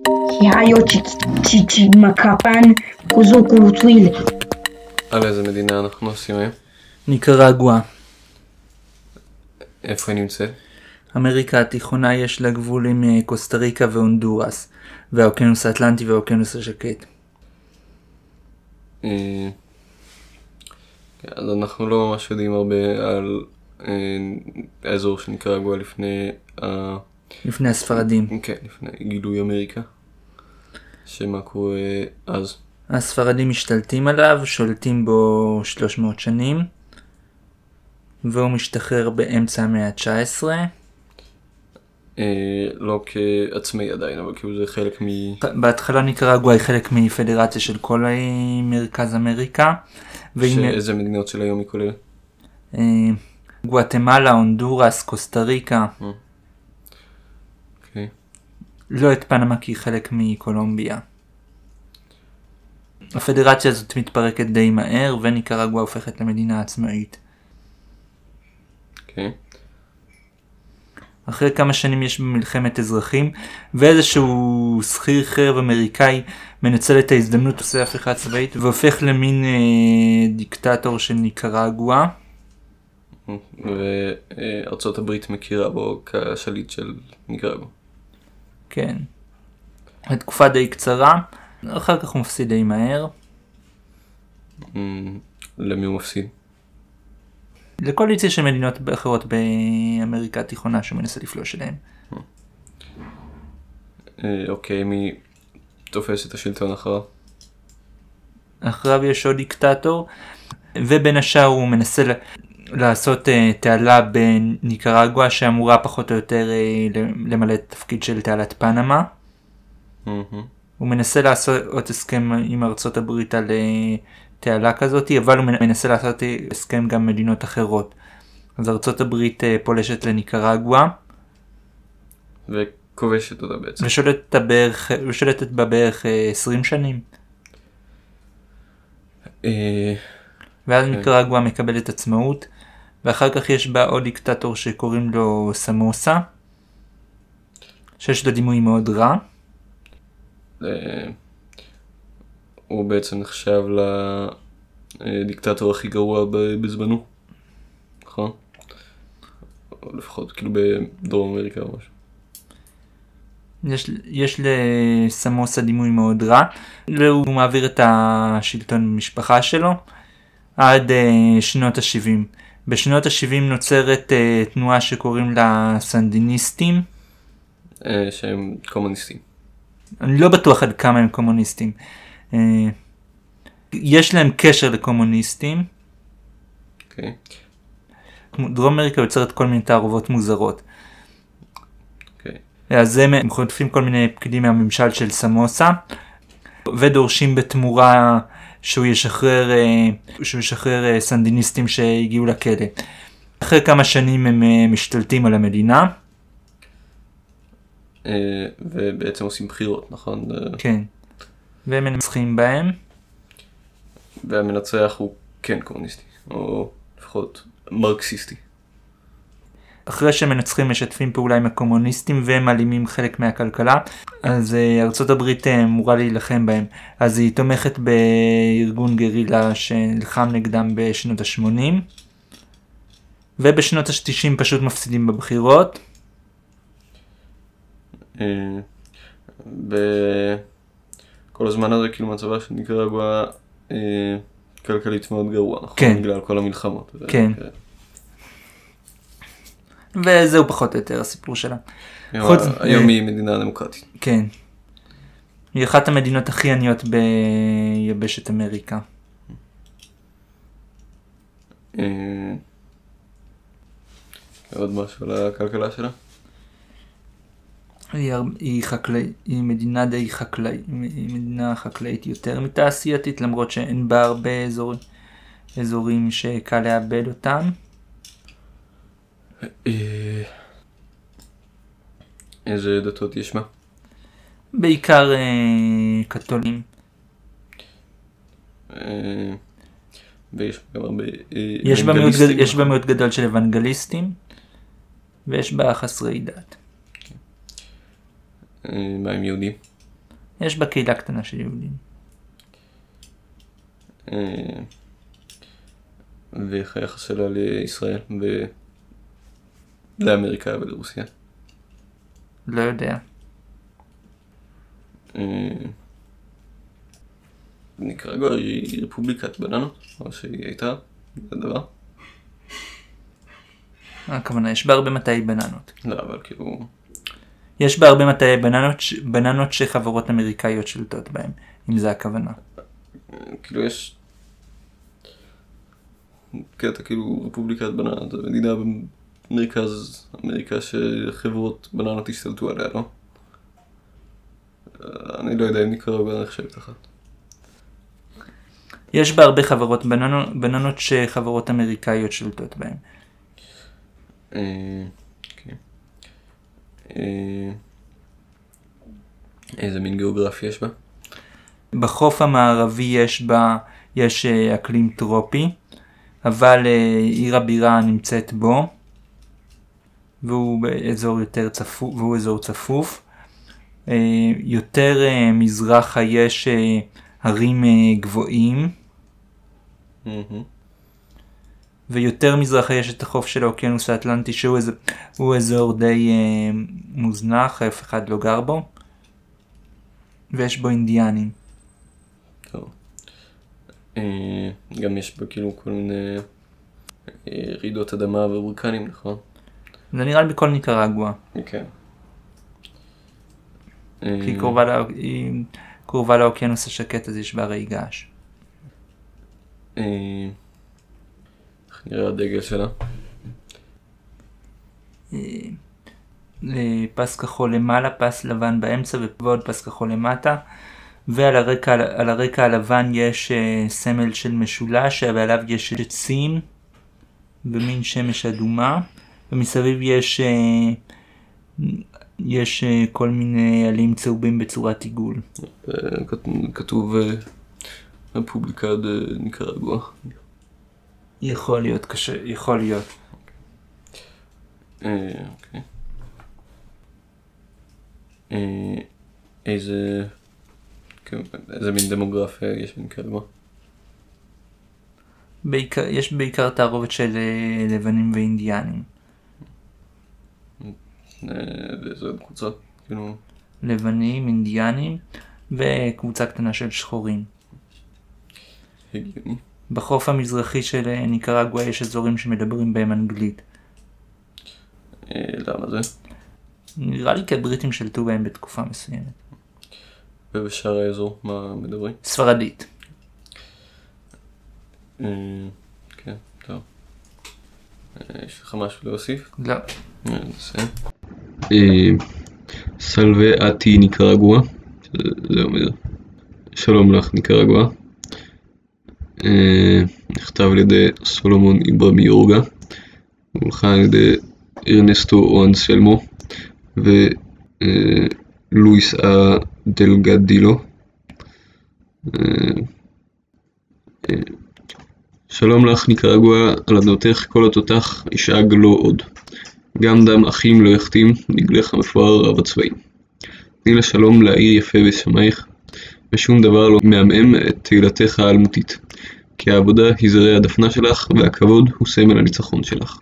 que hayo Chichimacapan, Kuzukurtuil. על איזה מדינה אנחנו עושים היום? ניקרגואה. איפה היא נמצאת? אמריקה התיכונה יש לה גבול עם אה, קוסטה ריקה והונדורס, והאוקיינוס האטלנטי והאוקיינוס השקט. אה, אז אנחנו לא ממש יודעים הרבה על אה, האזור שנקרא גואה לפני, ה- לפני הספרדים. כן, לפני גילוי אמריקה. שמה קורה אז? הספרדים משתלטים עליו, שולטים בו 300 שנים, והוא משתחרר באמצע המאה ה-19. אה, לא כעצמאי עדיין, אבל כאילו זה חלק מ... בהתחלה ניקרגואה היא חלק מפדרציה של כל אה, מרכז אמריקה, שאיזה מדינות של היום היא כוללת? אה, גואטמלה, הונדורס, קוסטה ריקה, אוקיי. לא את פנמה כי היא חלק מקולומביה. הפדרציה הזאת מתפרקת די מהר וניקרגואה הופכת למדינה עצמאית. אוקיי. אחרי כמה שנים יש מלחמת אזרחים ואיזשהו שכיר חרב אמריקאי מנצל את ההזדמנות עושה הפיכה צבאית והופך למין אה, דיקטטור של ניקרגואה. וארצות הברית מכירה בו כשליט של ניקרגו. כן. התקופה די קצרה, אחר כך הוא מפסיד די מהר. אמ, למי הוא מפסיד? לקואליציה של מדינות אחרות באמריקה התיכונה שהוא מנסה לפלוש אליהן. אה, אוקיי, מי תופס את השלטון אחריו? אחריו יש עוד דיקטטור, ובין השאר הוא מנסה לעשות uh, תעלה בניקרגואה שאמורה פחות או יותר uh, למלא את התפקיד של תעלת פנמה. מהמם. הוא מנסה לעשות הסכם עם ארצות הברית על uh, תעלה כזאת, אבל הוא מנסה לעשות הסכם גם עם מדינות אחרות. אז ארצות הברית פולשת לניקרגואה, וכובשת אותה בעצם. ושולטת בערך, ושולטת בה בערך uh, 20 שנים. אה, ואז כן. ניקרגואה מקבלת עצמאות, ואחר כך יש בה עוד דיקטטור שקוראים לו סמוסה, שיש לו דימוי מאוד רע. אה, הוא בעצם נחשב לדיקטטור הכי גרוע בזמנו, נכון? או לפחות כאילו בדרום אמריקה או משהו. יש, יש לסמוסה דימוי מאוד רע, והוא מעביר את השלטון במשפחה שלו עד uh, שנות ה-70. בשנות ה-70 נוצרת uh, תנועה שקוראים לה סנדיניסטים. אה, שהם קומוניסטים. אני לא בטוח עד כמה הם קומוניסטים. Uh, יש להם קשר לקומוניסטים. אוקיי. דרום אמריקה יוצרת כל מיני תערובות מוזרות. אוקיי. אז הם חוטפים כל מיני פקידים מהממשל של סמוסה ודורשים בתמורה שהוא ישחרר, אה, שהוא ישחרר אה, סנדיניסטים שהגיעו לכלא. אחרי כמה שנים הם אה, משתלטים על המדינה, ובעצם עושים בחירות, נכון? כן, והם מנצחים בהם. והמנצח הוא כן קומוניסטי, או לפחות מרקסיסטי. אחרי שהם מנצחים משתפים פעולה עם הקומוניסטים והם מעלימים חלק מהכלכלה, אז אה, ארצות הברית אה, אמורה להילחם בהם. אז היא תומכת בארגון גרילה שנלחם נגדם בשנות ה-80, ובשנות ה-90 פשוט מפסידים בבחירות. אה, בכל הזמן הזה כאילו מצבה של אה, כלכלית מאוד גרוע, נכון? כן. בגלל כל המלחמות. כן. וזהו פחות או יותר הסיפור שלה. חוץ- היום אה, היא מדינה דמוקרטית. כן. היא אחת המדינות הכי עניות ביבשת אמריקה. אה, עוד משהו על הכלכלה שלה? היא, היא, חקלאי, היא מדינה די חקלאית, היא מדינה חקלאית יותר מתעשייתית, למרות שאין בה הרבה אזור, אזורים שקל לאבד אותם. אה, איזה דתות יש בה? בעיקר אה, קתולים. אה, ויש גם הרבה אה, יש בה, מיעוט, גד-? מיעוט גדול של אוונגליסטים, ויש בה חסרי דת. אה, מה עם יהודים? יש בה קהילה קטנה של יהודים. ואיך היחס שלה לישראל ו... לאמריקה ולרוסיה. לא יודע. אה, ניקרגואה היא רפובליקת בננות, או שהיא הייתה, זה דבר. הכוונה, יש בה הרבה מטעי בננות. לא, אבל כאילו, יש בה הרבה מטעי בננות, בננות שחברות אמריקאיות שולטות בהם, אם זה הכוונה. כאילו יש קטע כאילו רפובליקת בננות, זו מדינה במרכז אמריקה שחברות בננות השתלטו עליה, לא? אה, אני לא יודע אם ניקרגואה נחשבת אחת. יש בה הרבה חברות בננות, בננות שחברות אמריקאיות שולטות בהם. אה, כן. אה, איזה מין גיאוגרפיה יש בה? בחוף המערבי יש בה, יש אקלים טרופי, אבל עיר הבירה נמצאת בו, והוא באזור יותר צפוף, והוא אזור צפוף. אה, יותר אה, מזרחה יש אה, הרים גבוהים. ויותר מזרחה יש את החוף של האוקיינוס האטלנטי שהוא הוא אזור די אה, מוזנח, אף אחד לא גר בו, ויש בו אינדיאנים. טוב. אה, גם יש בה כאילו כל מיני אה, רעידות אדמה וברקנים, נכון? זה נראה לי בכל ניקרגואה, כן. כי היא קרובה, לא, היא קרובה לאוקיינוס השקט אז יש בה הרי געש. אה, איך נראה הדגל שלה? אה, פס כחול למעלה, פס לבן באמצע ועוד פס כחול למטה. ועל הרקע, על הרקע הלבן יש אה, סמל של משולש ועליו יש עצים ומין שמש אדומה ומסביב יש, אה, יש אה, כל מיני עלים צהובים בצורת עיגול. אה, כת- כתוב רפובליקה ניקרגואה. יכול להיות קשה, יכול להיות. אוקיי. איזה... כן, איזה מין דמוגרפיה יש בניקרגואה? בעיקר, יש בעיקר תערובת של לבנים ואינדיאנים. אה, עוד קבוצות? כאילו... לבנים, אינדיאנים וקבוצה קטנה של שחורים. הגיוני. בחוף המזרחי של אה, ניקרגואה יש אזורים שמדברים בהם אנגלית. אה, למה זה? נראה לי כי הבריטים שלטו בהם בתקופה מסוימת. ובשאר האזור מה מדברים? ספרדית. כן, טוב. יש לך משהו להוסיף? לא. נסיים. סלווה אתי ניקרגואה, זה אומר שלום לך ניקרגואה. אה, נכתב על ידי סולומון איברמיורגה, הולחן על ידי ארנסטו אואנסלמו ולואיס אה דלגדילו. אה, אה, שלום לך ניקרגואה, על אדמתך כל התותח ישאג לו עוד. גם דם אחים לא יחתים, דגלך המפואר רב הצבעים. תני לשלום להאיר יפה בשמייך, ושום דבר לא מעמעם את תהילתך האלמותית. כי העבודה היא זרעי הדפנה שלך, והכבוד הוא סמל הניצחון שלך.